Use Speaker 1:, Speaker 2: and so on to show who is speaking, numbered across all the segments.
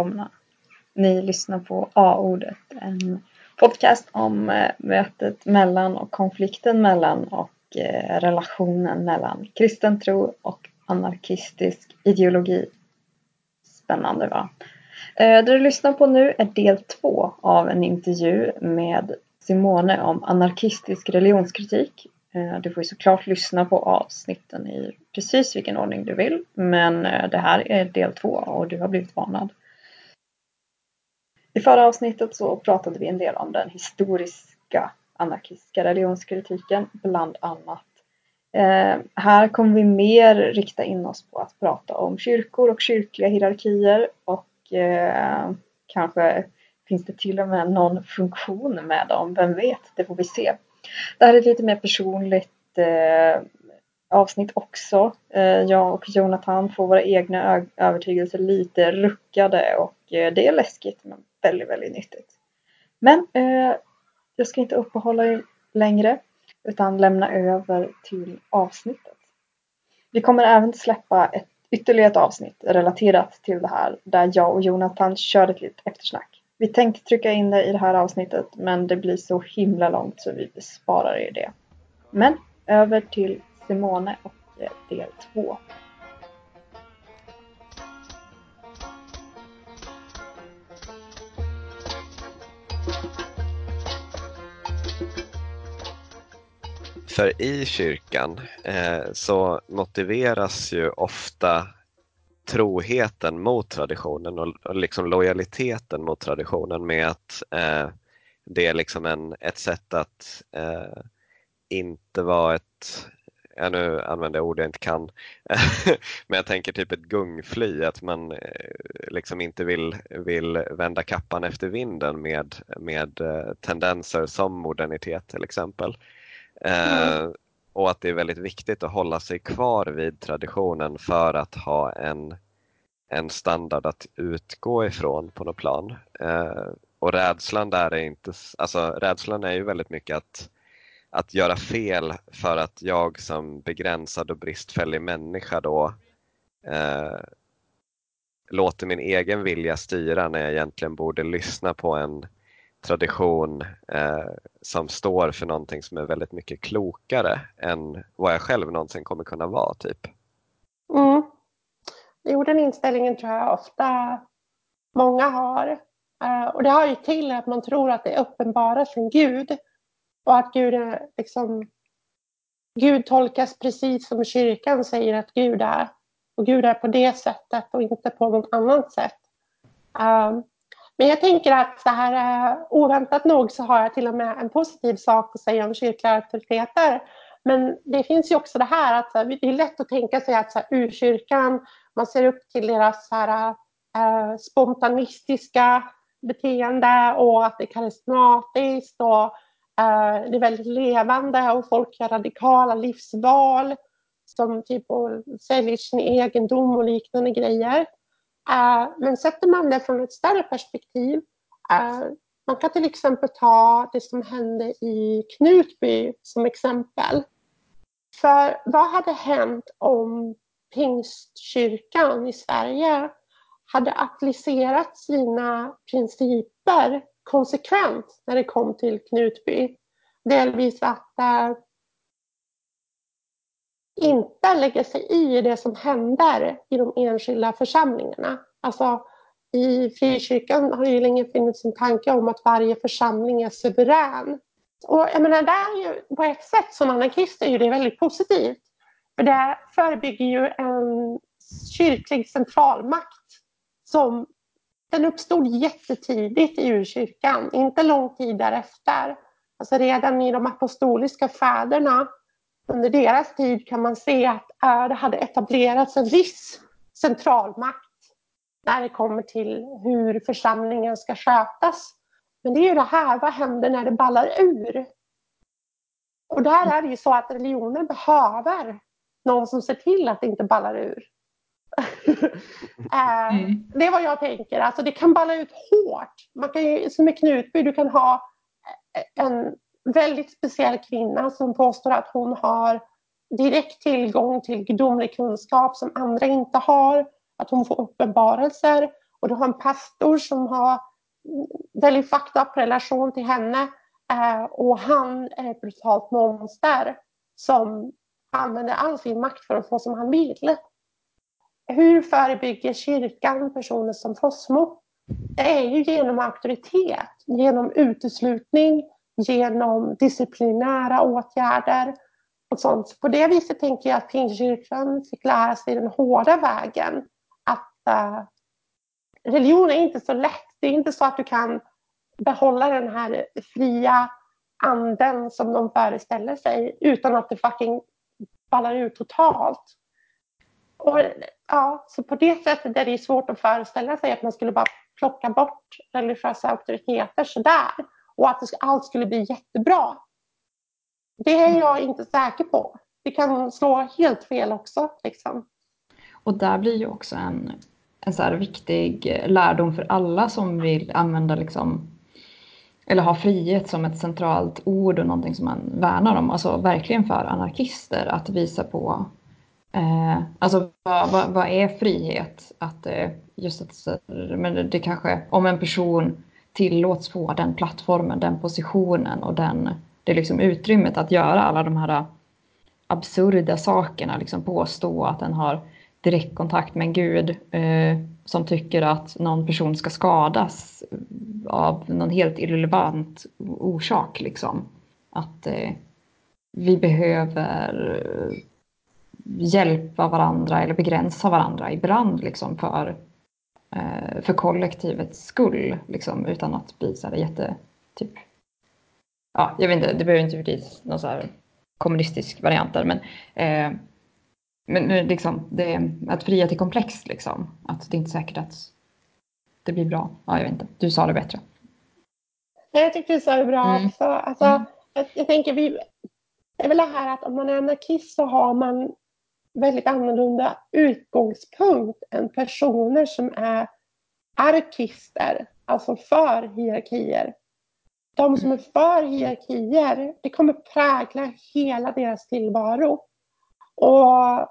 Speaker 1: Välkomna! Ni lyssnar på A-ordet, en podcast om eh, mötet mellan och konflikten mellan och eh, relationen mellan kristen tro och anarkistisk ideologi. Spännande va? Eh, det du lyssnar på nu är del två av en intervju med Simone om anarkistisk religionskritik. Du får ju såklart lyssna på avsnitten i precis vilken ordning du vill. Men det här är del två och du har blivit varnad. I förra avsnittet så pratade vi en del om den historiska anarkistiska religionskritiken bland annat. Eh, här kommer vi mer rikta in oss på att prata om kyrkor och kyrkliga hierarkier och eh, kanske finns det till och med någon funktion med dem, vem vet, det får vi se. Det här är ett lite mer personligt eh, avsnitt också. Eh, jag och Jonathan får våra egna övertygelser lite ruckade och eh, det är läskigt men väldigt, väldigt nyttigt. Men eh, jag ska inte uppehålla er längre utan lämna över till avsnittet. Vi kommer även släppa ett, ytterligare ett avsnitt relaterat till det här där jag och Jonathan kör ett litet eftersnack. Vi tänkte trycka in det i det här avsnittet men det blir så himla långt så vi besparar er det. Men över till Simone och eh, del två.
Speaker 2: För i kyrkan eh, så motiveras ju ofta troheten mot traditionen och, och liksom lojaliteten mot traditionen med att eh, det är liksom en, ett sätt att eh, inte vara ett, ja, nu använder jag ord jag inte kan, men jag tänker typ ett gungfly, att man eh, liksom inte vill, vill vända kappan efter vinden med, med eh, tendenser som modernitet till exempel. Mm. Eh, och att det är väldigt viktigt att hålla sig kvar vid traditionen för att ha en, en standard att utgå ifrån på något plan. Eh, och rädslan där är inte, alltså rädslan är ju väldigt mycket att, att göra fel för att jag som begränsad och bristfällig människa då eh, låter min egen vilja styra när jag egentligen borde lyssna på en tradition eh, som står för någonting som är väldigt mycket klokare än vad jag själv någonsin kommer kunna vara. Typ.
Speaker 3: Mm. Jo, den inställningen tror jag ofta många har. Eh, och det har ju till att man tror att det är uppenbarat från Gud och att Gud, är, liksom, Gud tolkas precis som kyrkan säger att Gud är. Och Gud är på det sättet och inte på något annat sätt. Um, men jag tänker att så här oväntat nog så har jag till och med en positiv sak att säga om kyrkliga auktoriteter. Men det finns ju också det här att det är lätt att tänka sig att så här, urkyrkan, man ser upp till deras så här, uh, spontanistiska beteende och att det är karismatiskt och Eh, det är väldigt levande och folk gör radikala livsval som typ säljer sin egendom och liknande grejer. Eh, men sätter man det från ett större perspektiv, eh, man kan till exempel ta det som hände i Knutby som exempel. För vad hade hänt om Pingstkyrkan i Sverige hade applicerat sina principer konsekvent när det kom till Knutby? Delvis att äh, inte lägga sig i det som händer i de enskilda församlingarna. Alltså, I frikyrkan har det ju länge funnits en tanke om att varje församling är suverän. Och jag menar, det är ju, på ett sätt som anarkist är ju det väldigt positivt. För det förebygger ju en kyrklig centralmakt som den uppstod jättetidigt i urkyrkan, inte lång tid därefter. Alltså redan i de apostoliska fäderna under deras tid kan man se att det hade etablerats en viss centralmakt när det kommer till hur församlingen ska skötas. Men det är ju det här, vad händer när det ballar ur? Och där är det ju så att religionen behöver någon som ser till att det inte ballar ur. Eh, mm. Det är vad jag tänker, alltså det kan balla ut hårt. Man kan ju, som i Knutby, du kan ha en väldigt speciell kvinna som påstår att hon har direkt tillgång till gudomlig kunskap som andra inte har. att hon får uppenbarelser och du har en pastor som har väldigt fucked up relation till henne eh, och han är ett brutalt monster som använder all sin makt för att få som han vill. Hur förebygger kyrkan personer som Fossmo? Det är ju genom auktoritet, genom uteslutning, genom disciplinära åtgärder och sånt. På det viset tänker jag att Pingstkyrkan fick lära sig den hårda vägen. Att uh, religion är inte så lätt. Det är inte så att du kan behålla den här fria anden som de föreställer sig utan att det fucking ballar ut totalt. Och, ja, så på det sättet är det svårt att föreställa sig att man skulle bara plocka bort religiösa auktoriteter sådär och att allt skulle bli jättebra. Det är jag inte säker på. Det kan slå helt fel också. Liksom.
Speaker 1: Och där blir ju också en, en så viktig lärdom för alla som vill använda liksom, eller ha frihet som ett centralt ord och någonting som man värnar om. Alltså verkligen för anarkister att visa på eh, alltså vad, vad, vad, är frihet? Att eh, just att men det kanske om en person tillåts få den plattformen, den positionen och den, det liksom utrymmet att göra alla de här äh, absurda sakerna, liksom påstå att den har direktkontakt med en gud eh, som tycker att någon person ska skadas äh, av någon helt irrelevant orsak. Liksom. Att eh, vi behöver hjälpa varandra eller begränsa varandra ibland liksom, för för kollektivets skull, liksom, utan att bli så här jätte, typ, ja, jag vet inte, det behöver inte bli någon så här kommunistisk variant där, men, eh, men liksom, det är att fria till komplex, liksom, att det är inte säkert att det blir bra. Ja, jag vet inte, du sa det bättre.
Speaker 3: Jag tycker du sa det bra mm. också. Alltså, mm. jag, jag, tänker, vi, det är väl det här att om man är anarkist så har man väldigt annorlunda utgångspunkt än personer som är arkister, alltså för hierarkier. De som är för hierarkier, det kommer prägla hela deras tillvaro. Och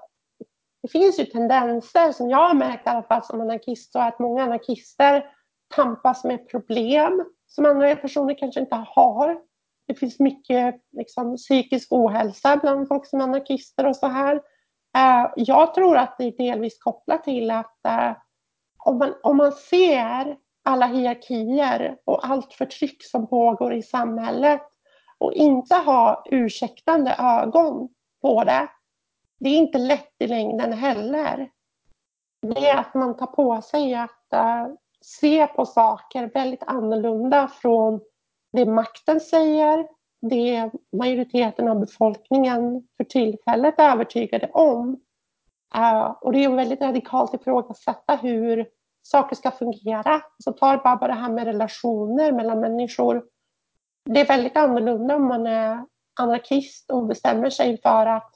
Speaker 3: det finns ju tendenser som jag har märkt i alla fall som anarkist, att många anarkister tampas med problem som andra personer kanske inte har. Det finns mycket liksom, psykisk ohälsa bland folk som är anarkister och så här. Eh, jag tror att det är delvis kopplat till att eh, om man, om man ser alla hierarkier och allt förtryck som pågår i samhället och inte ha ursäktande ögon på det, det är inte lätt i längden heller. Det är att man tar på sig att uh, se på saker väldigt annorlunda från det makten säger, det majoriteten av befolkningen för tillfället är övertygade om. Eh, och det är väldigt radikalt ifrågasätta hur saker ska fungera. Så tar bara det här med relationer mellan människor. Det är väldigt annorlunda om man är anarkist och bestämmer sig för att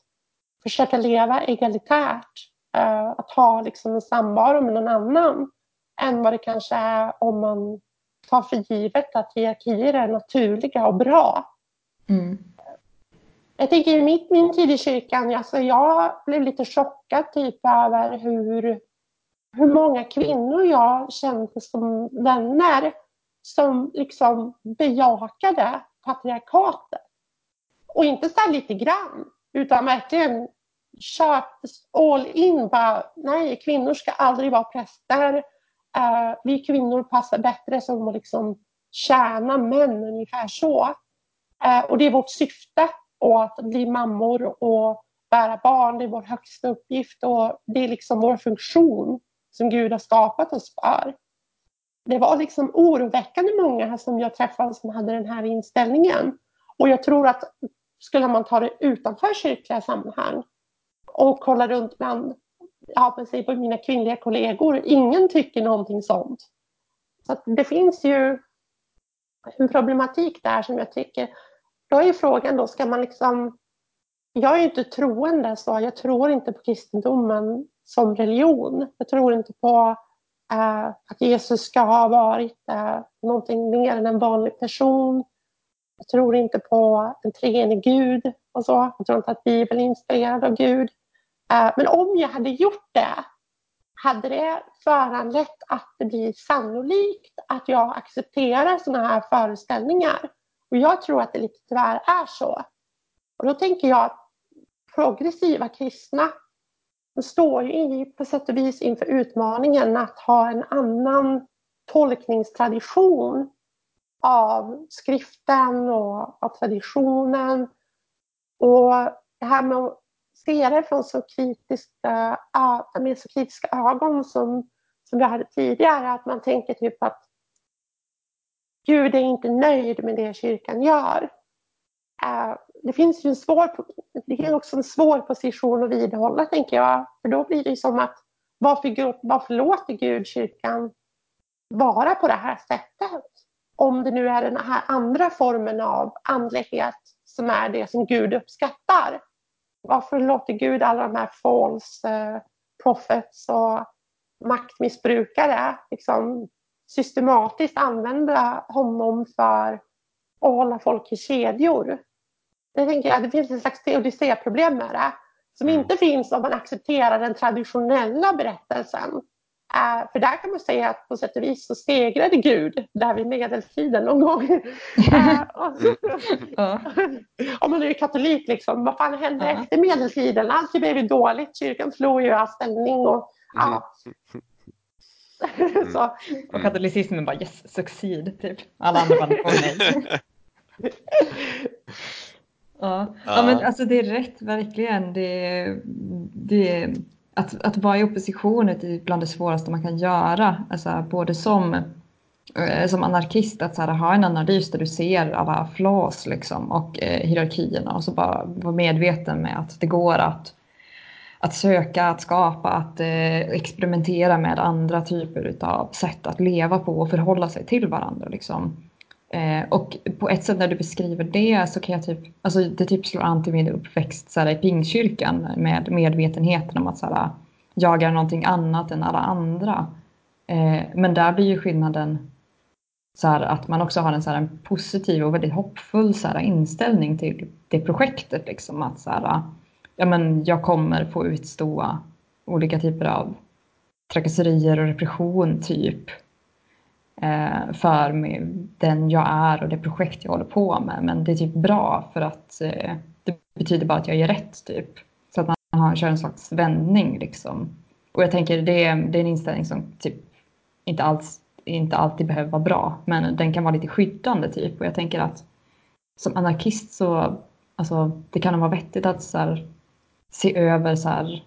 Speaker 3: försöka leva egalitärt. Eh, att ha liksom en samvaro med någon annan än vad det kanske är om man tar för givet att hierarkier är naturliga och bra. Mm. Jag tänker i mitt, min tid i kyrkan, alltså jag blev lite chockad typ över hur, hur många kvinnor jag kände som vänner som liksom bejakade patriarkatet. Och inte så lite grann, utan verkligen kört all in. Bara, nej, kvinnor ska aldrig vara präster. Uh, vi kvinnor passar bättre som att liksom tjäna män, ungefär så. Eh, och det är vårt syfte att bli mammor och bära barn. Det är vår högsta uppgift och det är liksom vår funktion som Gud har skapat oss för. Det var liksom oroväckande många som jag träffade som hade den här inställningen. Och jag tror att skulle man ta det utanför kyrkliga sammanhang och kolla runt bland ja, mina kvinnliga kollegor, ingen tycker någonting sånt. Så det finns ju en problematik där som jag tycker då är frågan då, ska man liksom... Jag är inte troende, så jag tror inte på kristendomen som religion. Jag tror inte på eh, att Jesus ska ha varit eh, någonting mer än en vanlig person. Jag tror inte på en treenig Gud och så. Jag tror inte att Bibeln är inspirerad av Gud. Eh, men om jag hade gjort det, hade det föranlett att det blir sannolikt att jag accepterar sådana här föreställningar? Och jag tror att det lite tyvärr är så. Och då tänker jag att progressiva kristna står ju på sätt och vis inför utmaningen att ha en annan tolkningstradition av skriften och av traditionen. Och det här med att se det från så kritiska, med så kritiska ögon som, som vi hade tidigare, att man tänker typ att Gud är inte nöjd med det kyrkan gör. Det finns ju en svår, det är också en svår position att vidhålla tänker jag. För då blir det som att varför, varför låter Gud kyrkan vara på det här sättet? Om det nu är den här andra formen av andlighet som är det som Gud uppskattar. Varför låter Gud alla de här false eh, prophets och maktmissbrukare liksom, systematiskt använda honom för att hålla folk i kedjor? Det tänker jag, det finns en slags teodicéproblem med det som mm. inte finns om man accepterar den traditionella berättelsen. Uh, för där kan man säga att på sätt och vis så segrade Gud där vid medeltiden någon gång. om man är katolik, liksom, vad fan hände efter medeltiden? Allt blev ju dåligt, kyrkan förlorade ju all ställning. Och, uh.
Speaker 1: så. och katolicismen bara yes, succeed, typ. Alla andra bara nej. Ja. ja, men alltså det är rätt verkligen. Det, det, att, att vara i opposition är typ bland det svåraste man kan göra. Alltså, både som, eh, som anarkist, att så här, ha en analys där du ser alla flaws liksom, och eh, hierarkierna och så bara vara medveten med att det går att, att söka, att skapa, att eh, experimentera med andra typer av sätt att leva på och förhålla sig till varandra. Liksom. Eh, och på ett sätt när du beskriver det så kan jag typ, alltså det typ slår an till min uppväxt så här, i pingkyrkan med medvetenheten om att så här, jag är någonting annat än alla andra. Eh, men där blir ju skillnaden så här, att man också har en, så här, en positiv och väldigt hoppfull så här, inställning till det projektet. Liksom, att så här, ja, men jag kommer få utstå olika typer av trakasserier och repression typ eh, Eh, för den jag är och det projekt jag håller på med. Men det är typ bra för att eh, det betyder bara att jag gör rätt typ. Så att man har, kör en slags vändning liksom. Och jag tänker det, är, det är en inställning som typ inte, alls, inte alltid behöver vara bra, men den kan vara lite skyddande typ. Och jag tänker att som anarkist så alltså, det kan vara vettigt att så här, se över så här,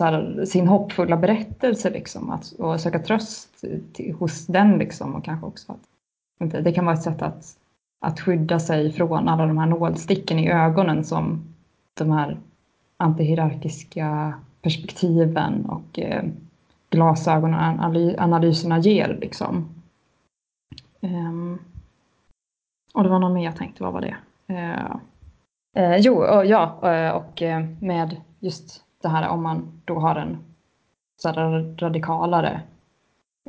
Speaker 1: här, sin hoppfulla berättelse liksom, att, och söka tröst till, hos den liksom, och kanske också att det kan vara ett sätt att, att skydda sig från alla de här nålsticken i ögonen som de här antihierarkiska perspektiven och eh, glasögonanalyserna ger. Liksom. Um, och det var något mer jag tänkte, vad var det? Uh, uh, jo, och, ja, uh, och med just det här om man då har en så radikalare,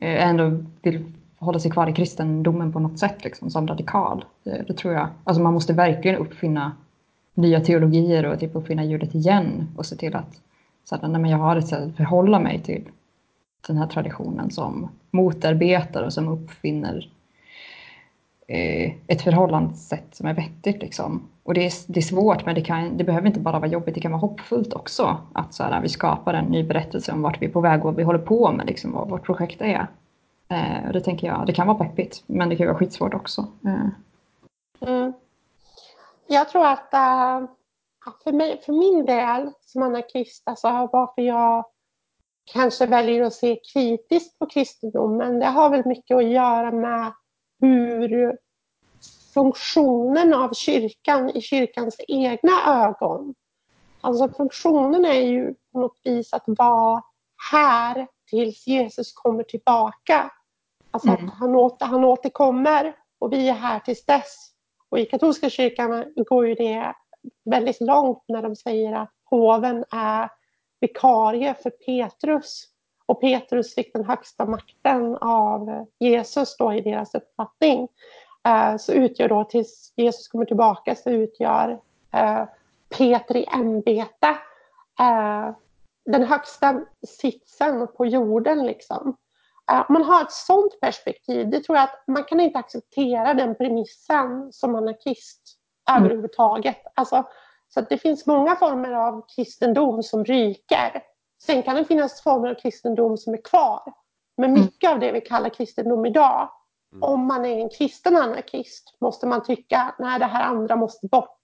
Speaker 1: eh, ändå vill hålla sig kvar i kristendomen på något sätt liksom, som radikal. Eh, det, tror jag. Alltså man måste verkligen uppfinna nya teologier och typ uppfinna hjulet igen och se till att så här, nej, men jag har ett sätt att förhålla mig till den här traditionen som motarbetar och som uppfinner Eh, ett förhållningssätt som är vettigt. Liksom. Och det är, det är svårt, men det, kan, det behöver inte bara vara jobbigt, det kan vara hoppfullt också. Att så här, vi skapar en ny berättelse om vart vi är på väg och vad vi håller på med, liksom, vad vårt projekt är. Eh, och det tänker jag, det kan vara peppigt, men det kan vara skitsvårt också. Eh.
Speaker 3: Mm. Jag tror att äh, för, mig, för min del som anarkist, alltså varför jag kanske väljer att se kritiskt på kristendomen, det har väl mycket att göra med hur funktionen av kyrkan i kyrkans egna ögon. Alltså funktionen är ju på något vis att vara här tills Jesus kommer tillbaka. Alltså mm. att han, åter, han återkommer och vi är här tills dess. Och i katolska kyrkan går ju det väldigt långt när de säger att påven är vikarie för Petrus. Och Petrus fick den högsta makten av Jesus då i deras uppfattning. Eh, så utgör då tills Jesus kommer tillbaka så utgör eh, Peter i ämbete eh, den högsta sitsen på jorden. Liksom. Om man har ett sådant perspektiv, det tror jag att man kan inte acceptera den premissen som anarkist mm. överhuvudtaget. Alltså, så det finns många former av kristendom som ryker. Sen kan det finnas former av kristendom som är kvar. Men mm. mycket av det vi kallar kristendom idag, mm. om man är en kristen anarkist måste man tycka att det här andra måste bort.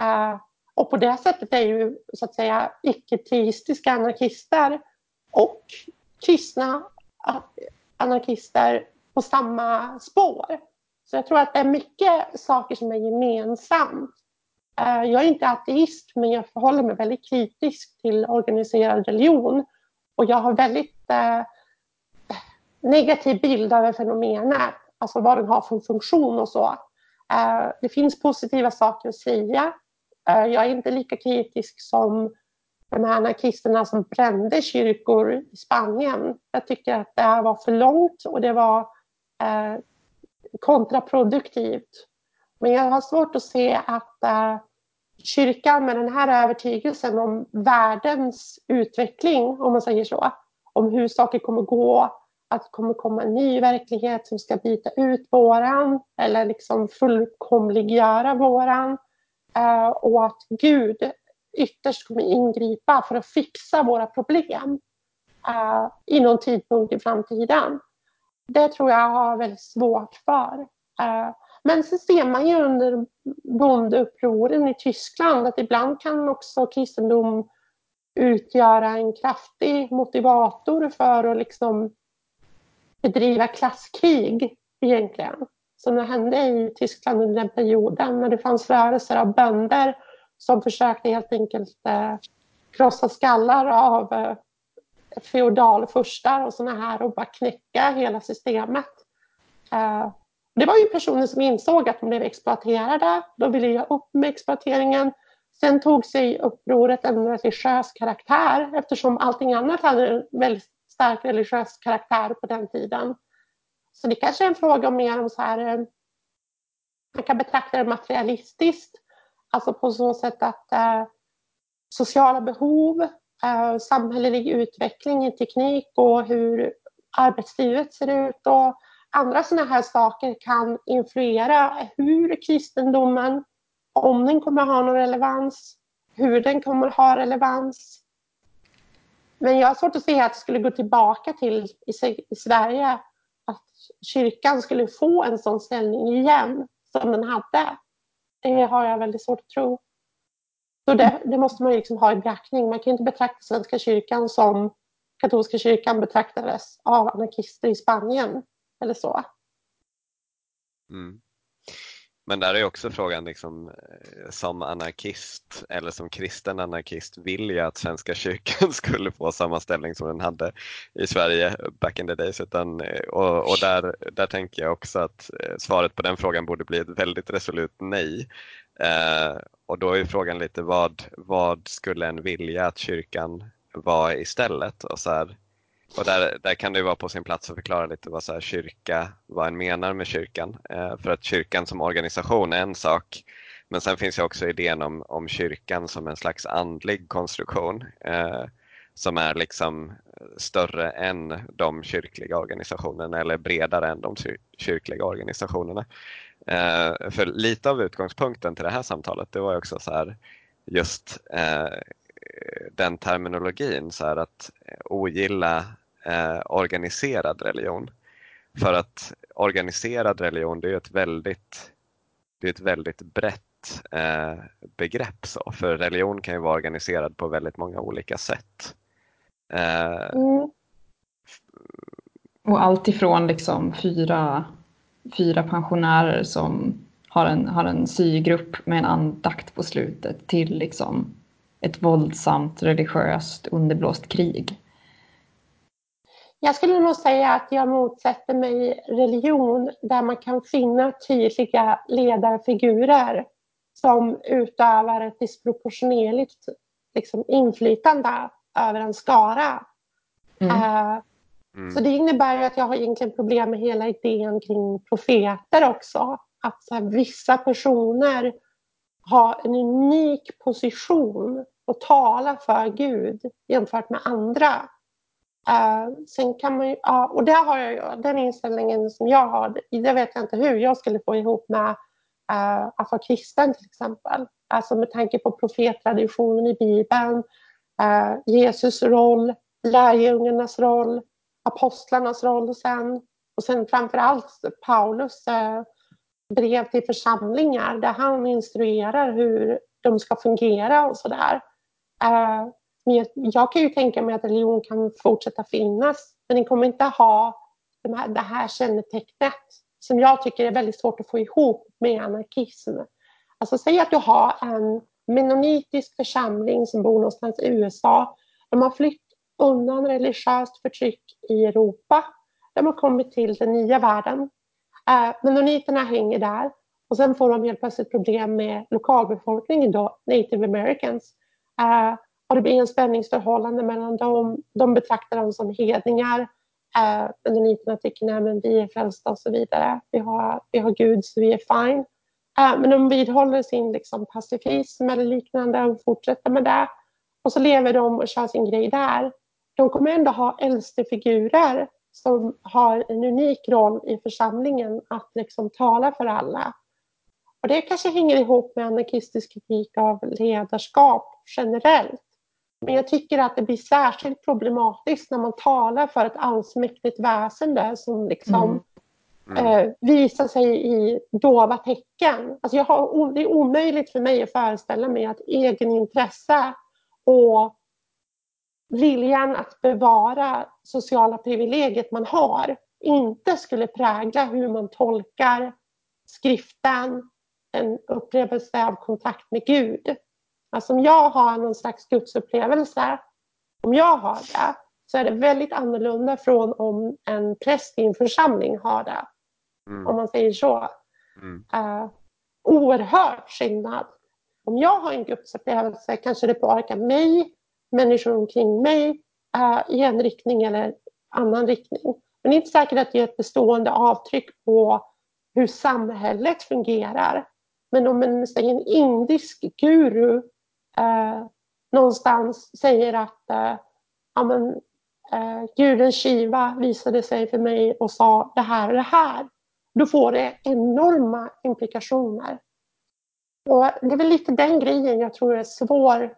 Speaker 3: Uh, och på det sättet är ju så att säga icke-teistiska anarkister och kristna anarkister på samma spår. Så jag tror att det är mycket saker som är gemensamt. Eh, jag är inte ateist men jag förhåller mig väldigt kritisk till organiserad religion. Och jag har väldigt eh, negativ bild över fenomenet, alltså vad den har för funktion och så. Eh, det finns positiva saker att säga Eh, jag är inte lika kritisk som de här anarkisterna som brände kyrkor i Spanien. Jag tycker att det här var för långt och det var eh, kontraproduktivt. Men jag har svårt att se att eh, kyrkan med den här övertygelsen om världens utveckling, om man säger så, om hur saker kommer gå, att det kommer komma en ny verklighet som ska byta ut våran eller liksom fullkomliggöra våran. Eh, och att Gud ytterst kommer ingripa för att fixa våra problem eh, i någon tidpunkt i framtiden. Det tror jag har väldigt svårt för. Men så ser man ju under bondeupproren i Tyskland att ibland kan också kristendom utgöra en kraftig motivator för att liksom bedriva klasskrig egentligen som det hände i Tyskland under den perioden när det fanns rörelser av bönder som försökte helt enkelt eh, krossa skallar av eh, feodalfurstar och sådana här och bara knäcka hela systemet. Eh, det var ju personer som insåg att de blev exploaterade. De ville göra upp med exploateringen. Sen tog sig upproret en religiös karaktär eftersom allting annat hade en väldigt stark religiös karaktär på den tiden. Så det kanske är en fråga mer om så här, eh, man kan betrakta det materialistiskt, alltså på så sätt att eh, sociala behov, eh, samhällelig utveckling i teknik och hur arbetslivet ser ut och andra sådana här saker kan influera hur kristendomen, om den kommer ha någon relevans, hur den kommer ha relevans. Men jag har svårt att se att det skulle gå tillbaka till i, i Sverige kyrkan skulle få en sån ställning igen som den hade. Det har jag väldigt svårt att tro. Så det, det måste man liksom ha i beaktning. Man kan inte betrakta Svenska kyrkan som katolska kyrkan betraktades av anarkister i Spanien eller så.
Speaker 2: Mm. Men där är också frågan, liksom, eh, som anarkist eller som kristen anarkist, vill jag att Svenska kyrkan skulle få samma ställning som den hade i Sverige back in the days? Utan, eh, och, och där, där tänker jag också att eh, svaret på den frågan borde bli ett väldigt resolut nej. Eh, och då är frågan lite vad, vad skulle en vilja att kyrkan var istället? Och så här, och där, där kan det vara på sin plats att förklara lite vad så här, kyrka, vad en menar med kyrkan. Eh, för att kyrkan som organisation är en sak. Men sen finns ju också idén om, om kyrkan som en slags andlig konstruktion. Eh, som är liksom större än de kyrkliga organisationerna eller bredare än de kyrkliga organisationerna. Eh, för lite av utgångspunkten till det här samtalet det var också så här just eh, den terminologin så här att ogilla eh, organiserad religion. För att organiserad religion det är ett väldigt, det är ett väldigt brett eh, begrepp. Så. För religion kan ju vara organiserad på väldigt många olika sätt.
Speaker 1: Eh, mm. Och allt ifrån liksom fyra, fyra pensionärer som har en, har en sygrupp med en andakt på slutet till liksom ett våldsamt religiöst underblåst krig.
Speaker 3: Jag skulle nog säga att jag motsätter mig religion där man kan finna tydliga ledarfigurer som utövar ett disproportionerligt liksom, inflytande över en skara. Mm. Uh, mm. Så det innebär ju att jag har egentligen problem med hela idén kring profeter också. Att här, vissa personer har en unik position och tala för Gud jämfört med andra. Uh, sen kan man ju, uh, och där har jag den inställningen som jag har, det vet jag inte hur jag skulle få ihop med uh, att vara kristen till exempel. Alltså med tanke på profettraditionen i Bibeln, uh, Jesus roll, lärjungarnas roll, apostlarnas roll sen och sen framför allt Paulus brev till församlingar där han instruerar hur de ska fungera och sådär. Uh, men jag, kan ju tänka mig att religion kan fortsätta finnas men den kommer inte ha de här, det här kännetecknet som jag tycker är väldigt svårt att få ihop med anarkism. Alltså säg att du har en menonitisk församling som bor någonstans i USA. De har flytt undan religiöst förtryck i Europa. De har kommit till den nya världen Eh, menoniterna hänger där och sen får de helt plötsligt problem med lokalbefolkningen då, native americans. Eh, och det blir en spänningsförhållande mellan dem. De betraktar dem som hedningar. Eh, uh, mennoniterna tycker nej men vi är frälsta och så vidare. Vi har, vi har Gud så vi är fine. Eh, men de vidhåller sin liksom, pacifism eller liknande och fortsätter med det. Och så lever de och kör sin grej där. De kommer ändå ha äldste figurer som har en unik roll i församlingen att liksom tala för alla. Och det kanske hänger ihop med anarkistisk kritik av ledarskap generellt. Men jag tycker att det blir särskilt problematiskt när man talar för ett allsmäktigt väsende som liksom mm. Eh, visar sig i dova tecken. Alltså jag har, det är omöjligt för mig att föreställa mig att egenintresse och viljan att bevara sociala privilegiet man har inte skulle prägla hur man tolkar skriften, en upplevelse av kontakt med Gud. Alltså om jag har någon slags gudsupplevelse, om jag har det, så är det väldigt annorlunda från om en präst i en församling har det. Mm. Om man säger så. Mm. Uh, oerhört skillnad. Om jag har en gudsupplevelse kanske det påverkar mig människor omkring mig äh, i en riktning eller annan riktning. Men det är inte säkert att det är ett bestående avtryck på hur samhället fungerar. Men om en, en indisk guru eh, någonstans säger att eh, ja, men, eh, guden Shiva visade sig för mig och sa det här och det här. Då får det enorma implikationer. Och det är väl lite den grejen jag tror är svår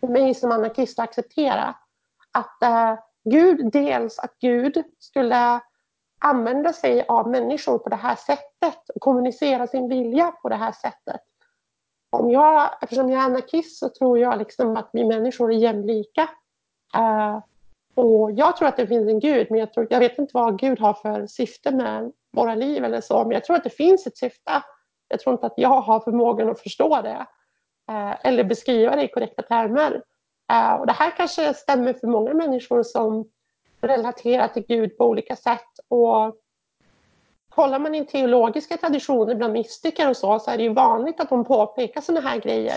Speaker 3: för mig som anarkist att acceptera. Att eh, Gud, dels att Gud skulle använda sig av människor på det här sättet och kommunicera sin vilja på det här sättet. Om jag, eftersom jag är anarkist så tror jag liksom att vi människor är jämlika. Uh, och jag tror att det finns en gud, men jag, tror, jag vet inte vad Gud har för syfte med våra liv eller så, men jag tror att det finns ett syfte. Jag tror inte att jag har förmågan att förstå det. uh, eller beskriva det i korrekta termer. Uh, och det här kanske stämmer för många människor som relaterar till Gud på olika sätt. Och kollar man i teologiska traditioner bland mystiker och så, så är det ju vanligt att de påpekar sådana här grejer.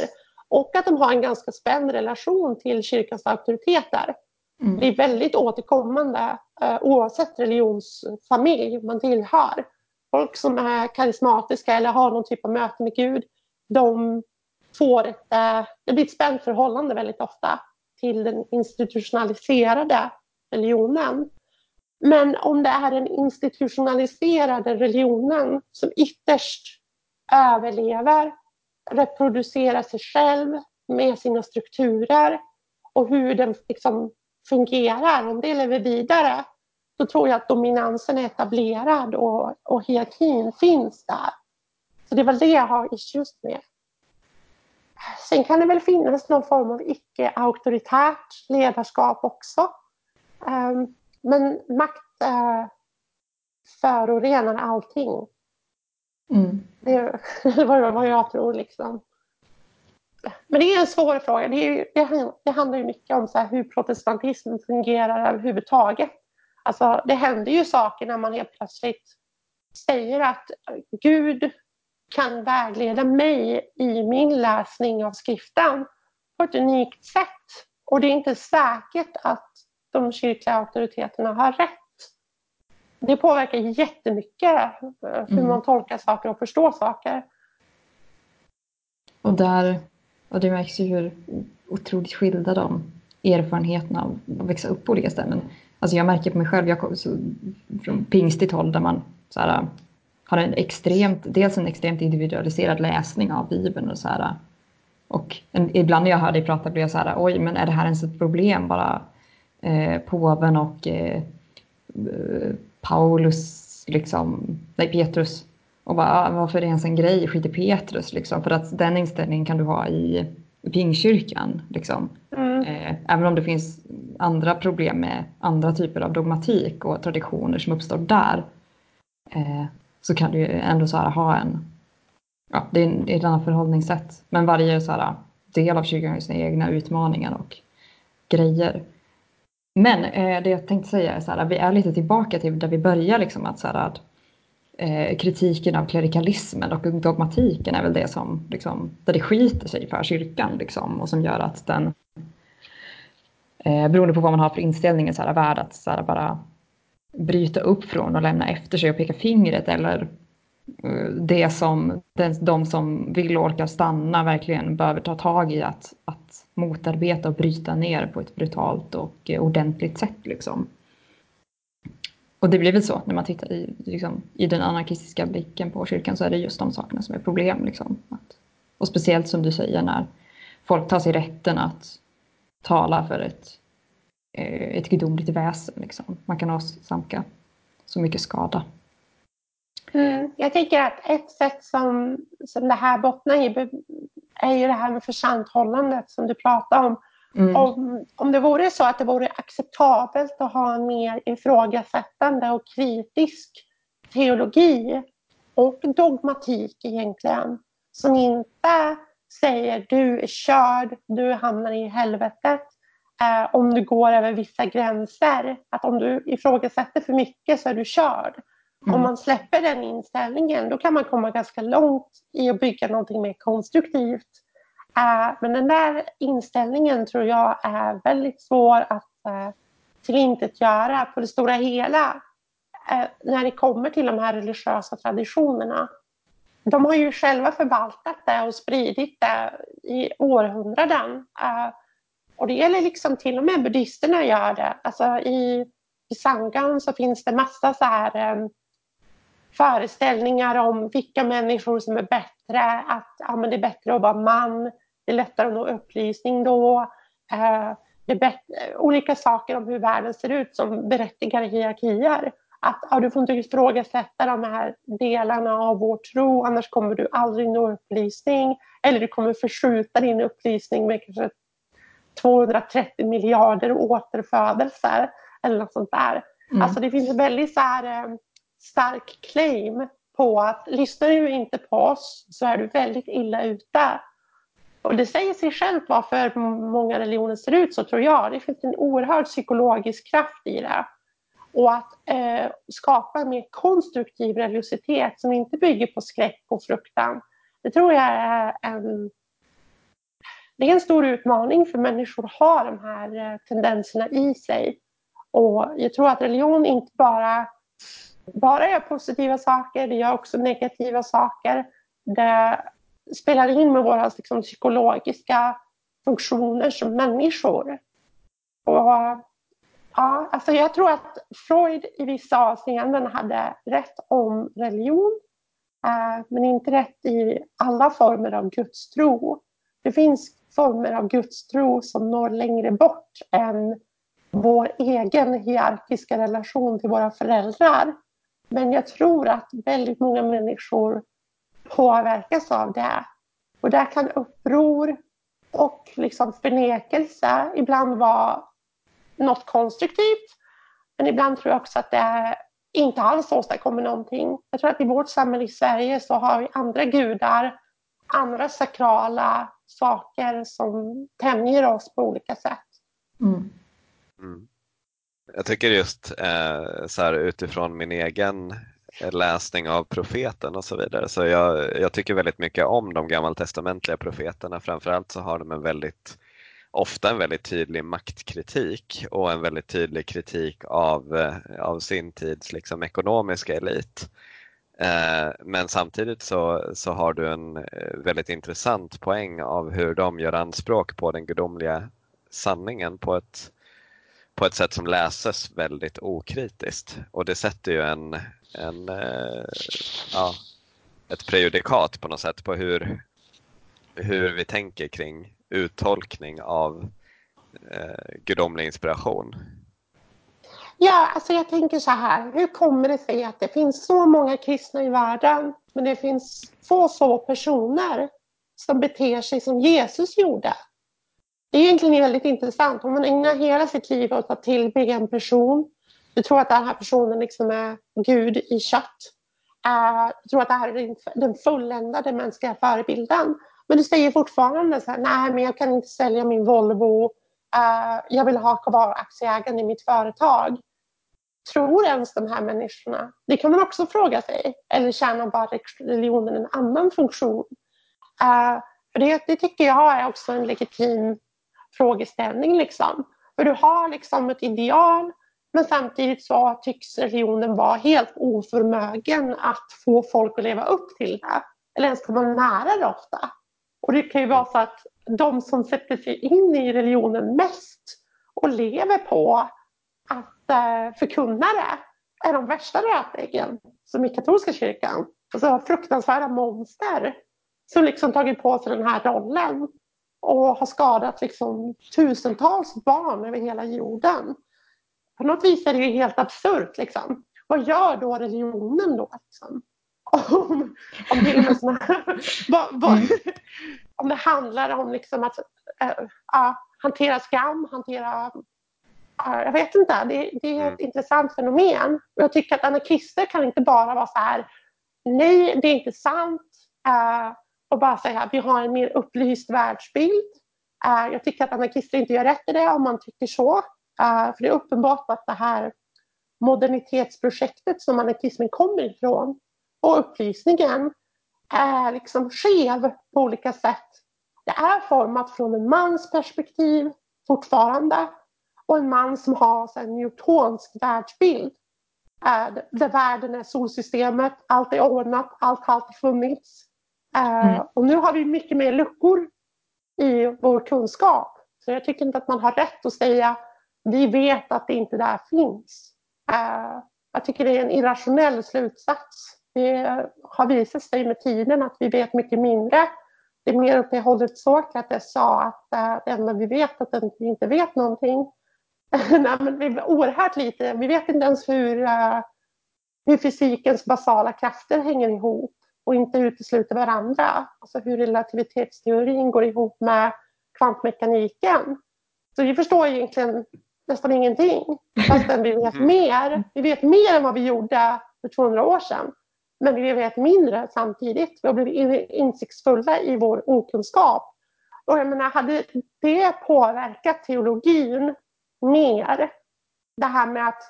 Speaker 3: Och att de har en ganska spänd relation till kyrkans auktoriteter. Mm. Det är väldigt återkommande eh, oavsett religionsfamilj man tillhör. Folk som är karismatiska eller har någon typ av möte med Gud, de får ett, eh, det blir ett spänt förhållande väldigt ofta till den institutionaliserade religionen. Men om det är den institutionaliserade religionen som ytterst överlever, reproducerar sig själv med sina strukturer och hur den liksom fungerar, om det lever vidare, då tror jag att dominansen är etablerad och, och hierarkin finns där. Så det är väl det jag har issues med. Sen kan det väl finnas någon form av icke-auktoritärt ledarskap också. Ehm, men makt eh, förorenar allting. Mm. Det är vad jag tror. Liksom. Men det är en svår fråga. Det, är, det, det handlar ju mycket om så hur protestantismen fungerar överhuvudtaget. Alltså, det händer ju saker när man helt plötsligt säger att Gud kan vägleda mig i min läsning av skriften på ett unikt sätt. Och det är inte säkert att de kyrkliga auktoriteterna har rätt. Det påverkar jättemycket eh, hur mm. man tolkar saker och förstår saker.
Speaker 1: Och där, och det märks ju hur otroligt skilda de erfarenheterna av att växa upp på olika ställen. Alltså jag märker på mig själv, jag kommer från pingstigt håll där man så här, har en extremt, dels en extremt individualiserad läsning av Bibeln och så här, och en, ibland när jag hör dig prata blir jag så här, oj men är det här ens ett problem bara eh, påven och eh, Paulus, liksom, nej Petrus och bara, ah, varför är det ens en grej, skit i Petrus liksom, för att den inställningen kan du ha i pingkyrkan. Liksom. Mm. Eh, även om det finns andra problem med andra typer av dogmatik och traditioner som uppstår där eh, så kan du ändå så här, ha en, ja, det är, det är ett annat förhållningssätt. Men varje så här, del av kyrkan har sina egna utmaningar och grejer. Men eh, det jag tänkte säga är så här, vi är lite tillbaka till där vi börjar, liksom, att, så här, att eh, kritiken av klerikalismen och dogmatiken är väl det som, liksom, där det skiter sig för kyrkan liksom, och som gör att den, eh, beroende på vad man har för inställning, är så här, värd att så här, bara bryta upp från och lämna efter sig och peka fingret eller det som de som vill och orkar stanna verkligen behöver ta tag i att, att motarbeta och bryta ner på ett brutalt och eh, ordentligt sätt. Liksom. Och det blir väl så när man tittar i, liksom, i den anarkistiska blicken på kyrkan så är det just de sakerna som är problem. Liksom. Att, och speciellt som du säger när folk tar sig rätten att tala för ett, eh, ett gudomligt väsen. Liksom. Man kan åsamka så mycket skada.
Speaker 3: Mm, jag tänker att ett sätt som, som det här bottnar i är ju det här med försanthållandet som du pratade om. Mm. Om, om det vore så att det vore acceptabelt att ha en mer ifrågasättande och kritisk teologi och dogmatik egentligen, som inte säger du är körd, du hamnar i helvetet eh, om du går över vissa gränser. Att om du ifrågasätter för mycket så är du körd. Mm. Om man släpper den inställningen då kan man komma ganska långt i att bygga någonting mer konstruktivt Eh, men den där inställningen tror jag är väldigt svår att uh, tillintetgöra på det stora hela uh, när det kommer till de här religiösa traditionerna. De har ju själva förvaltat det och spridit det i århundraden. och det gäller liksom till och med buddhisterna gör det. Alltså i, i Sangan så finns det massa så här um, föreställningar om vilka människor som är bättre, att ja, men det är bättre att vara man, det är lättare att nå upplysning då. Eh, det är bättre, olika saker om hur världen ser ut som berättigar hierarkier. Att ja, du får inte ifrågasätta de här delarna av vår tro annars kommer du aldrig nå upplysning. Eller du kommer förskjuta din upplysning med kanske 230 miljarder återfödelser. Eller något sånt där. Mm. Alltså det finns väldigt så här, eh, stark claim på att lyssnar du inte på oss så är du väldigt illa ute. Och det säger sig självt varför många religioner ser ut så tror jag. Det finns en oerhörd psykologisk kraft i det. Och att eh, skapa en mer konstruktiv religiositet som inte bygger på skräck och fruktan. Det tror jag är en, det är en stor utmaning för människor att ha de här eh, tendenserna i sig. Och jag tror att religion inte bara, bara gör positiva saker, det gör också negativa saker. Det spelar in med våra liksom, psykologiska funktioner som människor. Och, ja, alltså jag tror att Freud i vissa avseenden hade rätt om religion eh, men inte rätt i alla former av gudstro. Det finns former av gudstro som når längre bort än vår egen hierarkiska relation till våra föräldrar. Men jag tror att väldigt många människor påverkas av det. Och där kan uppror och liksom förnekelse ibland vara något konstruktivt. Men ibland tror jag också att det inte alls åstadkommer någonting. Jag tror att i vårt samhälle i Sverige så har vi andra gudar, andra sakrala saker som tämjer oss på olika sätt. Mm.
Speaker 2: Mm. Jag tycker just eh, så här, utifrån min egen läsning av profeten och så vidare. Så jag, jag tycker väldigt mycket om de gammaltestamentliga profeterna. Framförallt så har de en väldigt, ofta en väldigt tydlig maktkritik och en väldigt tydlig kritik av, eh, av sin tids liksom ekonomiska elit. Eh, men samtidigt så, så har du en eh, väldigt intressant poäng av hur de gör anspråk på den gudomliga sanningen på ett, på ett sätt som läses väldigt okritiskt. Och det sätter ju en, en eh, ja, ett prejudikat på något sätt på hur, hur vi tänker kring uttolkning av eh, gudomlig inspiration.
Speaker 3: Ja, alltså jag tänker så här. Hur kommer det sig att det finns så många kristna i världen men det finns få, få personer som beter sig som Jesus gjorde? Det är egentligen väldigt intressant. Om man ägnar hela sitt liv åt att tillbe en person, du tror att den här personen liksom är Gud i kött. Uh, eh, du tror att det här är den fulländade mänskliga förebilden. Men du säger fortfarande så här, nej men jag kan inte sälja min Volvo. Uh, jag vill ha kvar aktieägaren i mitt företag. Tror ens de här människorna? Det kan man också fråga sig. Eller tjänar bara religionen en annan funktion? Uh, för det, det tycker jag är också en legitim frågeställning. Liksom. För du har liksom ett ideal men samtidigt så tycks religionen vara helt oförmögen att få folk att leva upp till det. Eller ens komma nära det ofta. Och det kan ju vara så att de som sätter sig in i religionen mest och lever på att eh, förkunna det är de värsta rötäggen som i katolska kyrkan. Alltså fruktansvärda monster som liksom tagit på sig den här rollen och har skadat liksom tusentals barn över hela jorden. På något vis är det ju helt absurt. Liksom. Vad gör då religionen då? Liksom? Om, om, det såna, vad, vad, mm. om det handlar om liksom att äh, äh, hantera skam, hantera äh, jag vet inte, det, det är ett mm. intressant fenomen. Jag tycker att anarkister kan inte bara vara så här, nej det är inte sant, uh, och bara säga att vi har en mer upplyst världsbild. Uh, jag tycker att anarkister inte gör rätt i det om man tycker så. Uh, för det är uppenbart att det här modernitetsprojektet som anarkismen kommer ifrån och upplysningen är liksom skev på olika sätt. Det är format från en mans perspektiv fortfarande och en man som har en newtonsk världsbild. Uh, där världen är solsystemet, allt är ordnat, allt har alltid funnits. Mm. Eh, och nu har vi mycket mer luckor i vår kunskap. Så jag tycker inte att man har rätt att säga vi vet att det inte där finns. Eh, jag tycker det är en irrationell slutsats. Det har visat sig med tiden att vi vet mycket mindre. Det är mer åt det hållet Sokrates sa att eh, det enda vi vet är att vi inte vet någonting. Nej, men vi vet oerhört lite. Vi vet inte ens hur, hur fysikens basala krafter hänger ihop och inte utesluter varandra. Alltså hur relativitetsteorin går ihop med kvantmekaniken. Så vi förstår egentligen nästan ingenting. Fastän vi vet mm. mer. Vi vet mer än vad vi gjorde för 200 år sedan. Men vi vet mindre samtidigt. Vi har blivit insiktsfulla i vår okunskap. Och jag menar, hade det påverkat teologin mer? Det här med att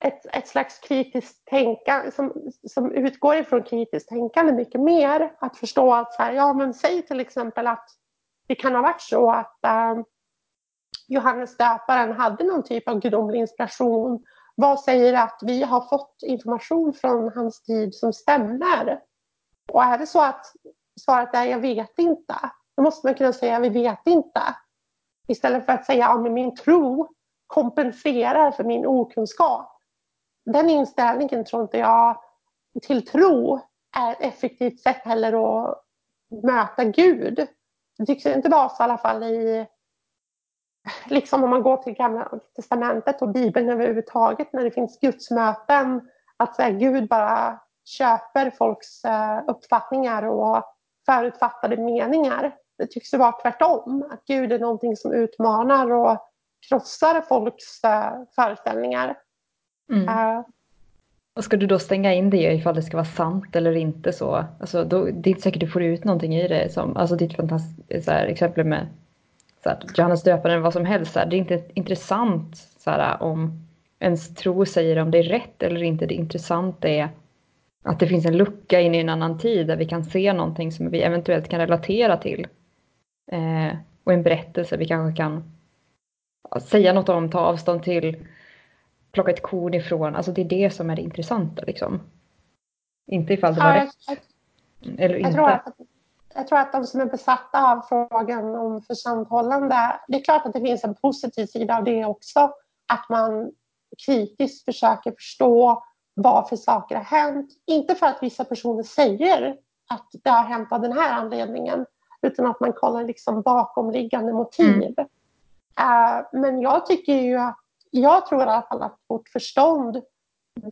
Speaker 3: ett, ett slags kritiskt tänkande som, som utgår ifrån kritiskt tänkande mycket mer. Att förstå att så här, ja men säg till exempel att det kan ha varit så att äh, Johannes döparen hade någon typ av gudomlig inspiration. Vad säger att vi har fått information från hans tid som stämmer? Och är det så att svaret är jag vet inte, då måste man kunna säga vi vet inte. Istället för att säga att ja, min tro kompenserar för min okunskap. Den inställningen tror inte jag till tro är ett effektivt sätt heller att möta Gud. Det tycks inte vara så i alla fall i liksom om man går till gamla testamentet och bibeln överhuvudtaget när det finns gudsmöten att här, Gud bara köper folks eh, uppfattningar och förutfattade meningar. Det tycks ju vara tvärtom, att Gud är någonting som utmanar och krossar folks eh, föreställningar.
Speaker 1: Mm. Uh, och ska du då stänga in det ifall det ska vara sant eller inte så? Alltså, då, det är inte säkert du får ut någonting i det. Som, alltså ditt fantastiska exempel med så att Johannes döparen eller vad som helst. Så här, det är inte intressant så här, om ens tro säger om det är rätt eller inte. Det intressanta är att det finns en lucka in i en annan tid där vi kan se någonting som vi eventuellt kan relatera till. Eh, och en berättelse vi kanske kan säga något om, ta avstånd till, plocka ett korn ifrån. Alltså det är det som är det intressanta liksom. Inte ifall det var ja, rätt. Jag, eller
Speaker 3: jag inte. Tror att, jag tror att de som är besatta av frågan om församhållande, det är klart att det finns en positiv sida av det också. Att man kritiskt försöker förstå varför saker har hänt. Inte för att vissa personer säger att det har hänt av den här anledningen utan att man kollar liksom bakomliggande motiv. Mm. Uh, men jag tycker ju att, jag tror i alla fall att vårt förstånd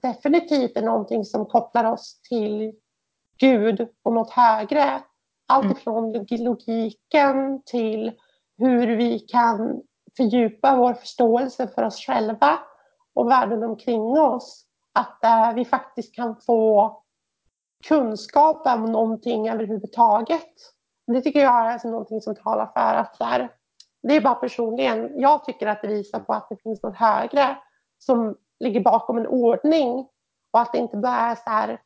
Speaker 3: definitivt är någonting som kopplar oss till Gud och något högre. Allt mm. ifrån logiken till hur vi kan fördjupa vår förståelse för oss själva och världen omkring oss. Att uh, vi faktiskt kan få kunskap om någonting överhuvudtaget. Det tycker jag är alltså någonting som talar för att här, det är bara personligen, jag tycker att det visar på att det finns något högre som ligger bakom en ordning och att det inte bara är så här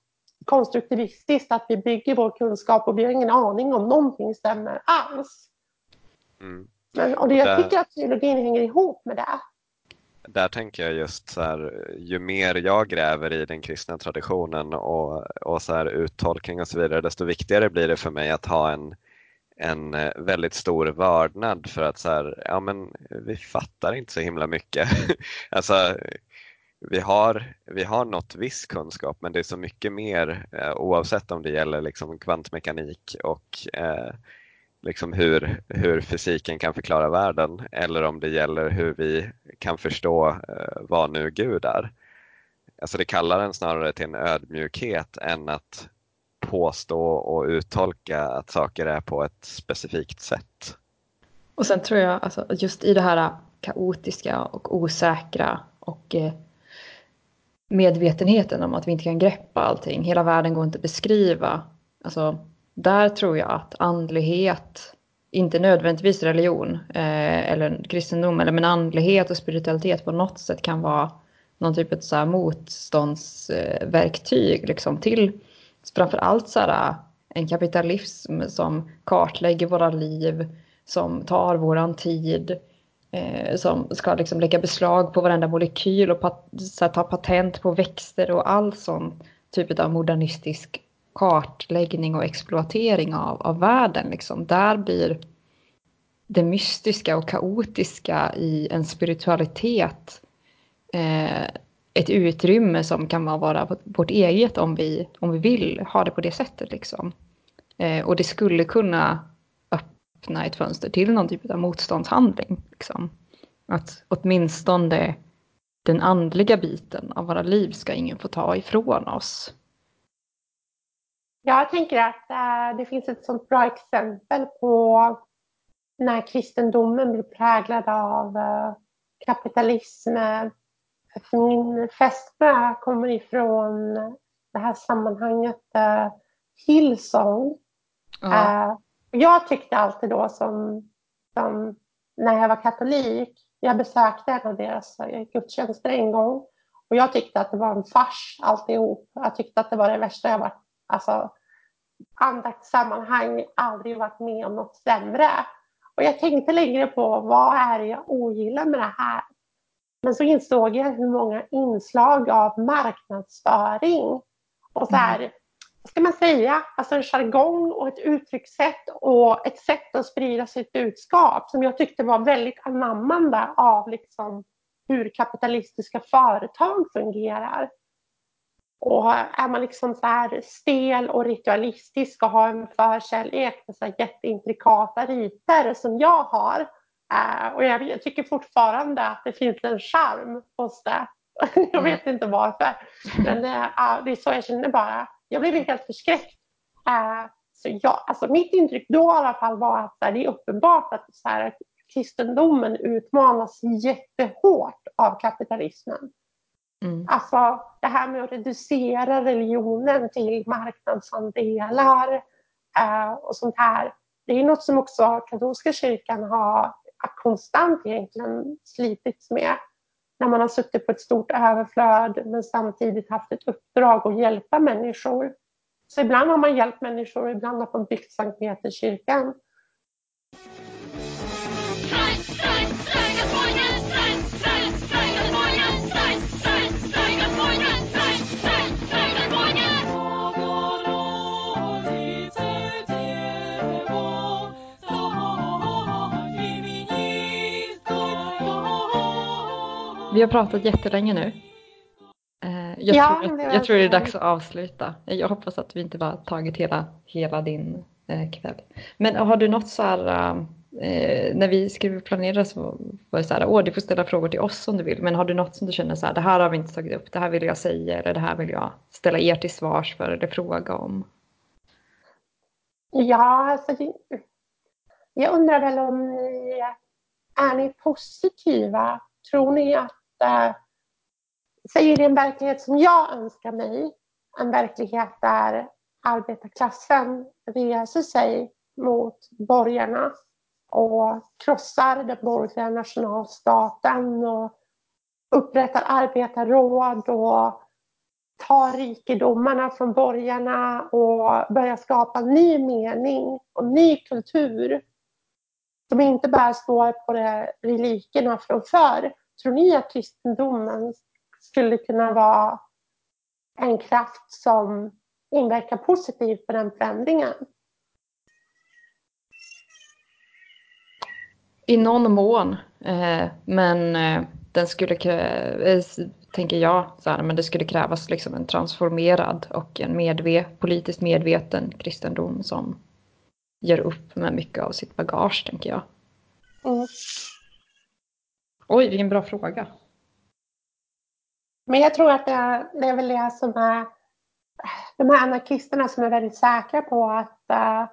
Speaker 3: konstruktivistiskt att vi bygger vår kunskap och vi har ingen aning om någonting stämmer alls. Mm. Men, och det, jag tycker att teologin hänger ihop med det
Speaker 2: där tänker jag just så här, ju mer jag gräver i den kristna traditionen och, och så här, uttolkning och så vidare, desto viktigare blir det för mig att ha en, en eh, väldigt stor vördnad för att så här, ja men vi fattar inte så himla mycket. alltså, vi har, vi har nått viss kunskap men det är så mycket mer eh, oavsett om det gäller liksom kvantmekanik och eh, liksom hur, hur fysiken kan förklara världen eller om det gäller hur vi kan förstå eh, vad nu Gud är. Alltså det kallar en snarare till en ödmjukhet än att påstå och uttolka att saker är på ett specifikt sätt.
Speaker 1: Och sen tror jag alltså, just i det här kaotiska och osäkra och eh, medvetenheten om att vi inte kan greppa allting. Hela världen går inte att beskriva. Alltså, där tror jag att andlighet, inte nödvändigtvis religion eh, eller kristendom, eller men andlighet och spiritualitet på något sätt kan vara någon typ av så här motståndsverktyg liksom, till framförallt så här, äh, en kapitalism som kartlägger våra liv, som tar våran tid, eh, som ska liksom lägga beslag på varenda molekyl och pat, så här, ta patent på växter och all sån typ av modernistisk kartläggning och exploatering av, av världen. Liksom. Där blir det mystiska och kaotiska i en spiritualitet eh, ett utrymme som kan vara vårt eget om vi, om vi vill ha det på det sättet. Liksom. Eh, och det skulle kunna öppna ett fönster till någon typ av motståndshandling. Liksom. Att åtminstone den andliga biten av våra liv ska ingen få ta ifrån oss.
Speaker 3: Jag tänker att äh, det finns ett sånt bra exempel på när kristendomen blir präglad av eh, äh, kapitalism. Min fästmö kommer ifrån det här sammanhanget äh, Hillsong. Mm. jag tyckte alltid då som, som när jag var katolik, jag besökte en av deras gudstjänster en gång och jag tyckte att det var en fars alltihop. Jag tyckte att det var det värsta jag varit alltså, andaktssammanhang aldrig varit med om något sämre. Och jag tänkte längre på vad är det jag ogillar med det här? Men så insåg jag hur många inslag av marknadsföring och så här, mm. vad ska man säga, alltså en jargong och ett uttryckssätt och ett sätt att sprida sitt budskap som jag tyckte var väldigt anammande av liksom hur kapitalistiska företag fungerar. Och är man liksom så här stel och ritualistisk och har en förkärlek för så här jätteintrikata riter som jag har. Uh, och jag, tycker fortfarande att det finns en charm hos det. jag mm. vet inte varför. Men det, är så jag känner bara. Jag blev helt förskräckt. Uh, så jag, alltså mitt intryck då i alla fall var att det är uppenbart att så här, kristendomen utmanas jättehårt av kapitalismen. Mm. Alltså det här med att reducera religionen till marknadsandelar eh, och sånt här. Det är något som också katolska kyrkan har konstant egentligen slitits med. När man har suttit på ett stort överflöd men samtidigt haft ett uppdrag att hjälpa människor. Så ibland har man hjälpt människor, ibland har man byggt Sankt Peterskyrkan.
Speaker 1: Vi har pratat jättelänge nu. Eh, jag, ja, tror, att, jag tror det är dags att avsluta. Jag hoppas att vi inte bara tagit hela, hela din eh, kväll. Men har du något så här, eh, när vi skulle planera så var det så här, åh du får ställa frågor till oss om du vill, men har du något som du känner så här, det här har vi inte tagit upp, det här vill jag säga eller det här vill jag ställa er till svars för eller fråga om?
Speaker 3: Ja, alltså, jag undrar väl om ni är ni positiva? Tror ni att inte säger det en verklighet som jag önskar mig, en verklighet där arbetarklassen reser sig mot borgarna och krossar den borgerliga nationalstaten och upprättar arbetarråd och tar rikedomarna från borgarna och börjar skapa ny mening och ny kultur som inte bara står på relikerna från förr. Tror ni att kristendomen skulle kunna vara en kraft som inverkar positivt på den förändringen?
Speaker 1: I någon mån, eh, men eh, den skulle, eh, tänker jag, så här, men det skulle krävas liksom en transformerad och en medve politiskt medveten kristendom som gör upp med mycket av sitt bagage, tänker jag. Mm. Oj, vilken bra fråga.
Speaker 3: Men jag tror att det är, det är väl det som är de här anarkisterna som är väldigt säkra på att uh,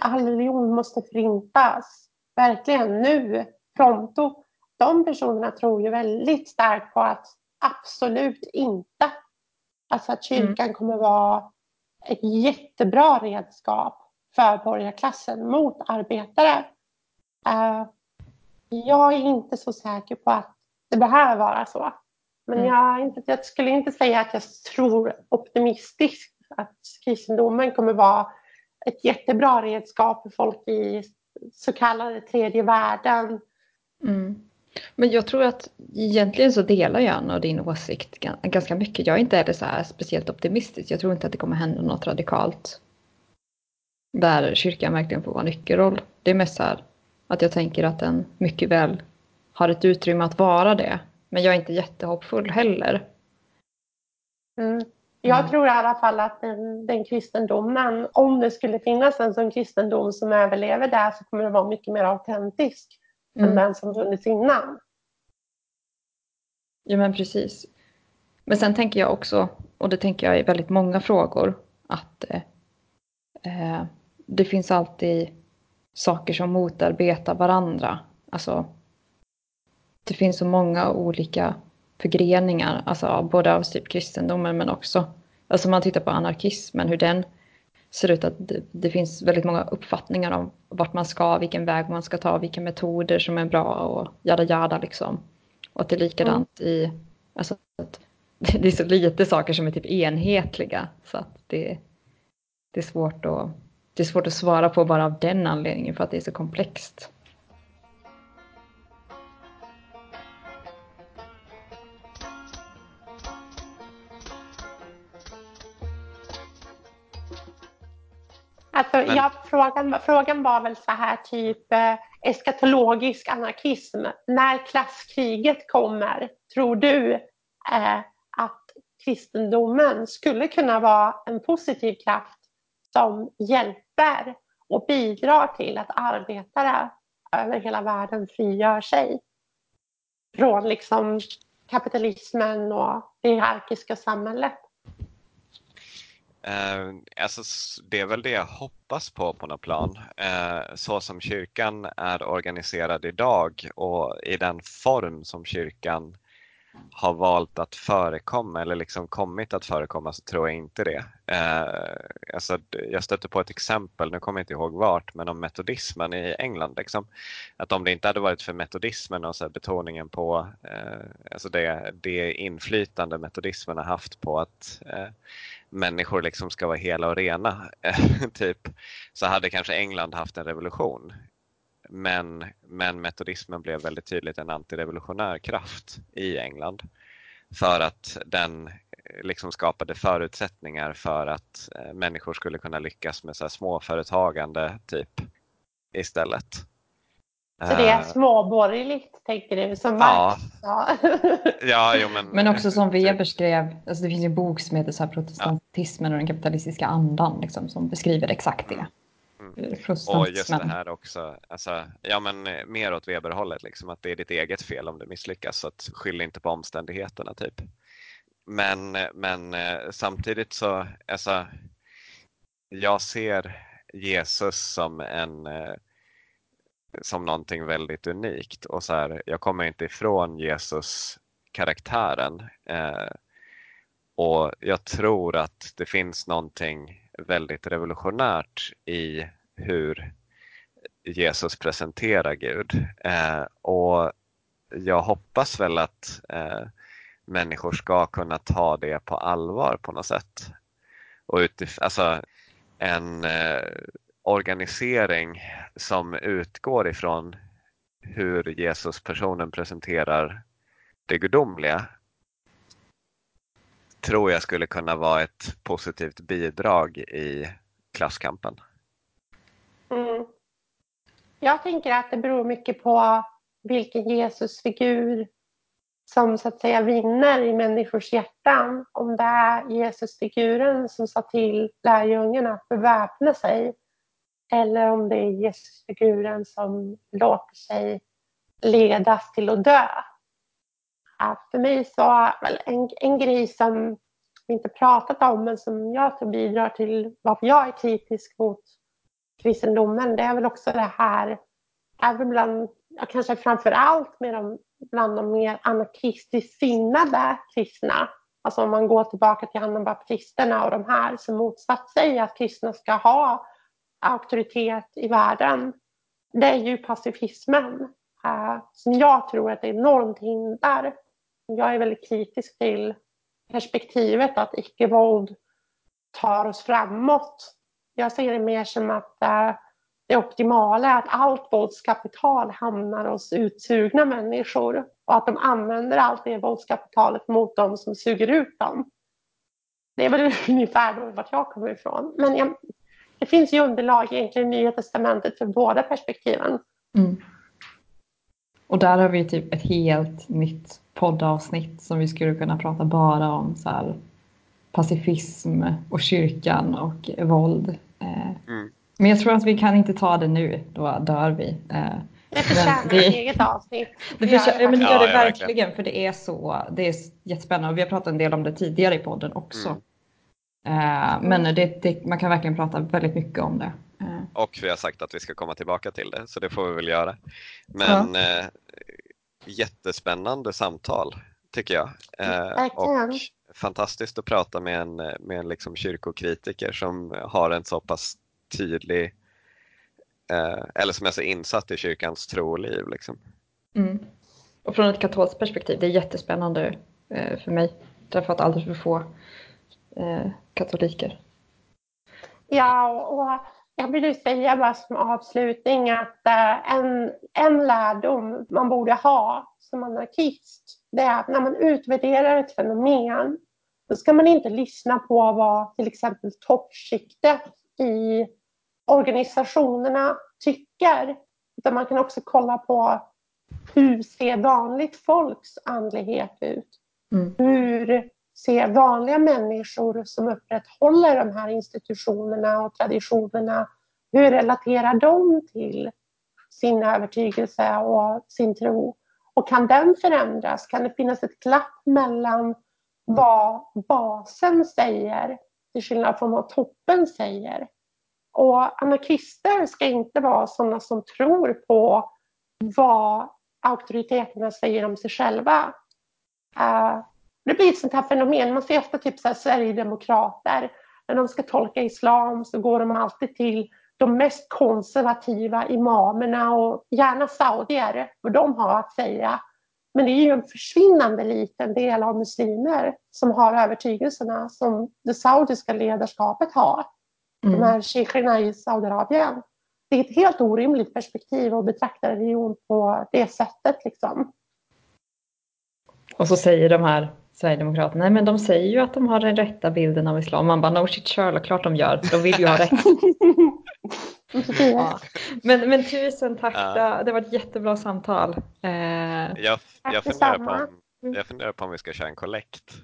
Speaker 3: all religion måste förintas. Verkligen nu, pronto. De personerna tror ju väldigt starkt på att absolut inte. Alltså att kyrkan mm. kommer vara ett jättebra redskap för borgarklassen mot arbetare. Uh, jag är inte så säker på att det behöver vara så. Men mm. jag, jag skulle inte säga att jag tror optimistiskt att kristendomen kommer vara ett jättebra redskap för folk i så kallade tredje världen.
Speaker 1: Mm. Men jag tror att egentligen så delar jag Anna din åsikt ganska mycket. Jag är inte heller så här speciellt optimistisk. Jag tror inte att det kommer hända något radikalt. Där kyrkan verkligen får vara nyckelroll. Det är mest så här att jag tänker att den mycket väl har ett utrymme att vara det. Men jag är inte jättehoppfull heller.
Speaker 3: Mm. Jag mm. tror i alla fall att den, den kristendomen, om det skulle finnas en sån kristendom som överlever där så kommer det vara mycket mer autentisk mm. än den som funnits innan.
Speaker 1: Ja men precis. Men sen tänker jag också, och det tänker jag i väldigt många frågor, att eh, eh det finns alltid saker som motarbetar varandra. Alltså, det finns så många olika förgreningar, alltså både av typ kristendomen men också, alltså man tittar på anarkismen, hur den ser ut att det, det, finns väldigt många uppfattningar om vart man ska, vilken väg man ska ta, vilka metoder som är bra och jada jada liksom. Och att det är likadant mm. i, alltså att det är så lite saker som är typ enhetliga så att det, det är svårt att det är svårt att svara på bara av den anledningen för att det är så komplext.
Speaker 3: Alltså, Men... ja, frågan, frågan var väl så här typ eh, eskatologisk anarkism. När klasskriget kommer, tror du eh, att kristendomen skulle kunna vara en positiv kraft som hjälper och bidrar till att arbetare över hela världen frigör sig från liksom kapitalismen och det hierarkiska samhället.
Speaker 2: Eh, alltså, det är väl det jag hoppas på på något plan. Eh, så som kyrkan är organiserad idag och i den form som kyrkan har valt att förekomma eller liksom kommit att förekomma så tror jag inte det. Eh, alltså, jag stötte på ett exempel, nu kommer jag inte ihåg vart, men om metodismen i England. Liksom. Att om det inte hade varit för metodismen och så betoningen på eh, alltså det, det inflytande metodismen har haft på att eh, människor liksom ska vara hela och rena, typ, så hade kanske England haft en revolution. Men, men metodismen blev väldigt tydligt en antirevolutionär kraft i England för att den liksom skapade förutsättningar för att eh, människor skulle kunna lyckas med så här småföretagande typ istället.
Speaker 3: Så det är småborgerligt, tänker du? Som
Speaker 2: ja.
Speaker 3: ja.
Speaker 2: ja jo, men,
Speaker 1: men också som Weber skrev, alltså det finns en bok som heter så här, Protestantismen och den kapitalistiska andan liksom, som beskriver exakt det. Mm.
Speaker 2: Mm. Och just det här också, alltså, ja men eh, mer åt Weberhållet, liksom, att det är ditt eget fel om du misslyckas, så att skyll inte på omständigheterna typ. Men, eh, men eh, samtidigt så, alltså, jag ser Jesus som en som någonting väldigt unikt och så här, jag kommer inte ifrån Jesus karaktären. Eh, och jag tror att det finns någonting väldigt revolutionärt i hur Jesus presenterar Gud. Eh, och jag hoppas väl att eh, människor ska kunna ta det på allvar på något sätt. Och utif- alltså, en eh, organisering som utgår ifrån hur Jesus-personen presenterar det gudomliga tror jag skulle kunna vara ett positivt bidrag i klasskampen.
Speaker 3: Mm. Jag tänker att det beror mycket på vilken Jesusfigur som så att säga vinner i människors hjärtan. Om det är Jesusfiguren som sa till lärjungarna att beväpna sig eller om det är Jesusfiguren som låter sig ledas till att dö för mig så en, en grej som vi inte pratat om men som jag tror bidrar till varför jag är kritisk mot kristendomen det är väl också det här, även bland, kanske framför allt med de, bland de mer anarkistiskt sinnade kristna. Alltså om man går tillbaka till anabaptisterna och de här som motsatt sig att kristna ska ha auktoritet i världen, det är ju pacifismen. Uh, som jag tror att det är enormt hinder. Jag är väldigt kritisk till perspektivet att icke-våld tar oss framåt. Jag ser det mer som att eh, det optimala är att allt våldskapital hamnar hos utsugna människor och att de använder allt det våldskapitalet mot dem som suger ut dem. Det är väl ungefär vart jag kommer ifrån. Men jag, det finns ju underlag egentligen i Nya Testamentet för båda perspektiven. Mm.
Speaker 1: Och där har vi typ ett helt nytt poddavsnitt som vi skulle kunna prata bara om så här, pacifism och kyrkan och våld. Eh, mm. Men jag tror att vi kan inte ta det nu, då dör vi.
Speaker 3: Eh, det förtjänar ett eget avsnitt.
Speaker 1: Det, förtjänar, ja, men det gör det verkligen, för det är så, det är jättespännande och vi har pratat en del om det tidigare i podden också. Mm. Eh, men det, det, man kan verkligen prata väldigt mycket om det.
Speaker 2: Och vi har sagt att vi ska komma tillbaka till det, så det får vi väl göra. Men ja. eh, jättespännande samtal tycker jag. Eh, och fantastiskt att prata med en, med en liksom kyrkokritiker som har en så pass tydlig, eh, eller som är så insatt i kyrkans tro och liv. Liksom.
Speaker 1: Mm. Och från ett katolskt perspektiv, det är jättespännande eh, för mig. Därför att alldeles för få katoliker.
Speaker 3: Ja, och jag vill säga bara som avslutning att eh, en, en lärdom man borde ha som anarkist, det är att när man utvärderar ett fenomen, då ska man inte lyssna på vad till exempel toppskiktet i organisationerna tycker, utan man kan också kolla på hur ser vanligt folks andlighet ut? Mm. Hur se vanliga människor som upprätthåller de här institutionerna och traditionerna, hur relaterar de till sin övertygelse och sin tro? Och kan den förändras? Kan det finnas ett glapp mellan vad basen säger till skillnad från vad toppen säger? Och anarkister ska inte vara sådana som tror på vad auktoriteterna säger om sig själva. Äh, det blir ett sånt här fenomen. Man ser ofta typ så här Sverigedemokrater. När de ska tolka islam så går de alltid till de mest konservativa imamerna och gärna saudier, vad de har att säga. Men det är ju en försvinnande liten del av muslimer som har övertygelserna som det saudiska ledarskapet har. Mm. De här shejkerna i Saudiarabien. Det är ett helt orimligt perspektiv att betrakta religion på det sättet. Liksom.
Speaker 1: Och så säger de här Sverigedemokraterna, nej men de säger ju att de har den rätta bilden av islam. Man bara no shit Sherlock, klart de gör, de vill ju ha rätt. Ja. Men, men tusen tack, ja. det var ett jättebra samtal. Eh...
Speaker 2: Jag, jag, funderar på om, jag funderar på om vi ska köra en kollekt.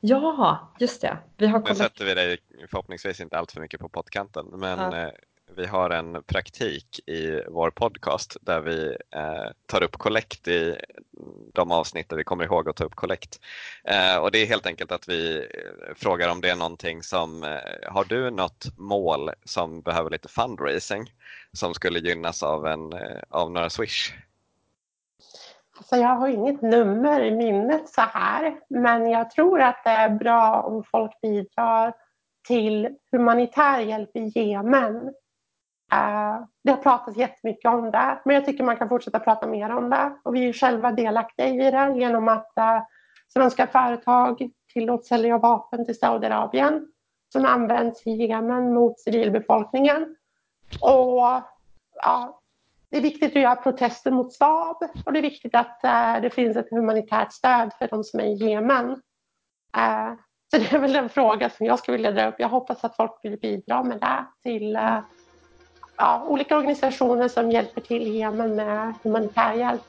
Speaker 1: Ja, just det. Vi har
Speaker 2: Nu sätter vi dig förhoppningsvis inte allt för mycket på pottkanten, men ja. Vi har en praktik i vår podcast där vi eh, tar upp kollekt i de avsnitt där vi kommer ihåg att ta upp kollekt. Eh, och det är helt enkelt att vi eh, frågar om det är någonting som, eh, har du något mål som behöver lite fundraising som skulle gynnas av, en, eh, av några Swish?
Speaker 3: Alltså jag har inget nummer i minnet så här, men jag tror att det är bra om folk bidrar till humanitär hjälp i Jemen Eh, det har pratats jättemycket om det, men jag tycker man kan fortsätta prata mer om det. Och vi är själva delaktiga i det genom att eh, svenska företag tillåts sälja vapen till Saudiarabien som används i Jemen mot civilbefolkningen. Och ja, det är viktigt att göra protester mot Saab och det är viktigt att eh, det finns ett humanitärt stöd för de som är i Jemen. så det är väl en fråga som jag skulle vilja dra upp. Jag hoppas att folk vill bidra med det till ja, olika organisationer som hjälper till i Jemen med humanitär hjälp.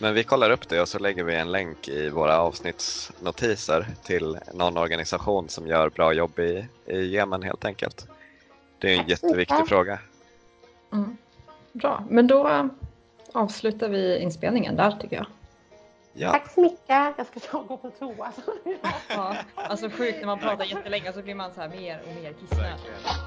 Speaker 2: Men vi kollar upp det och så lägger vi en länk i våra avsnittsnotiser till någon organisation som gör bra jobb i, i Jemen helt enkelt. Det är en jätteviktig fråga.
Speaker 1: Mm. Bra, men då avslutar vi inspelningen där tycker jag.
Speaker 3: Ja. Tack så mycket. Jag ska ta gå på toa.
Speaker 1: ja, alltså sjukt när man pratar jättelänge så blir man så här mer och mer kissnödig.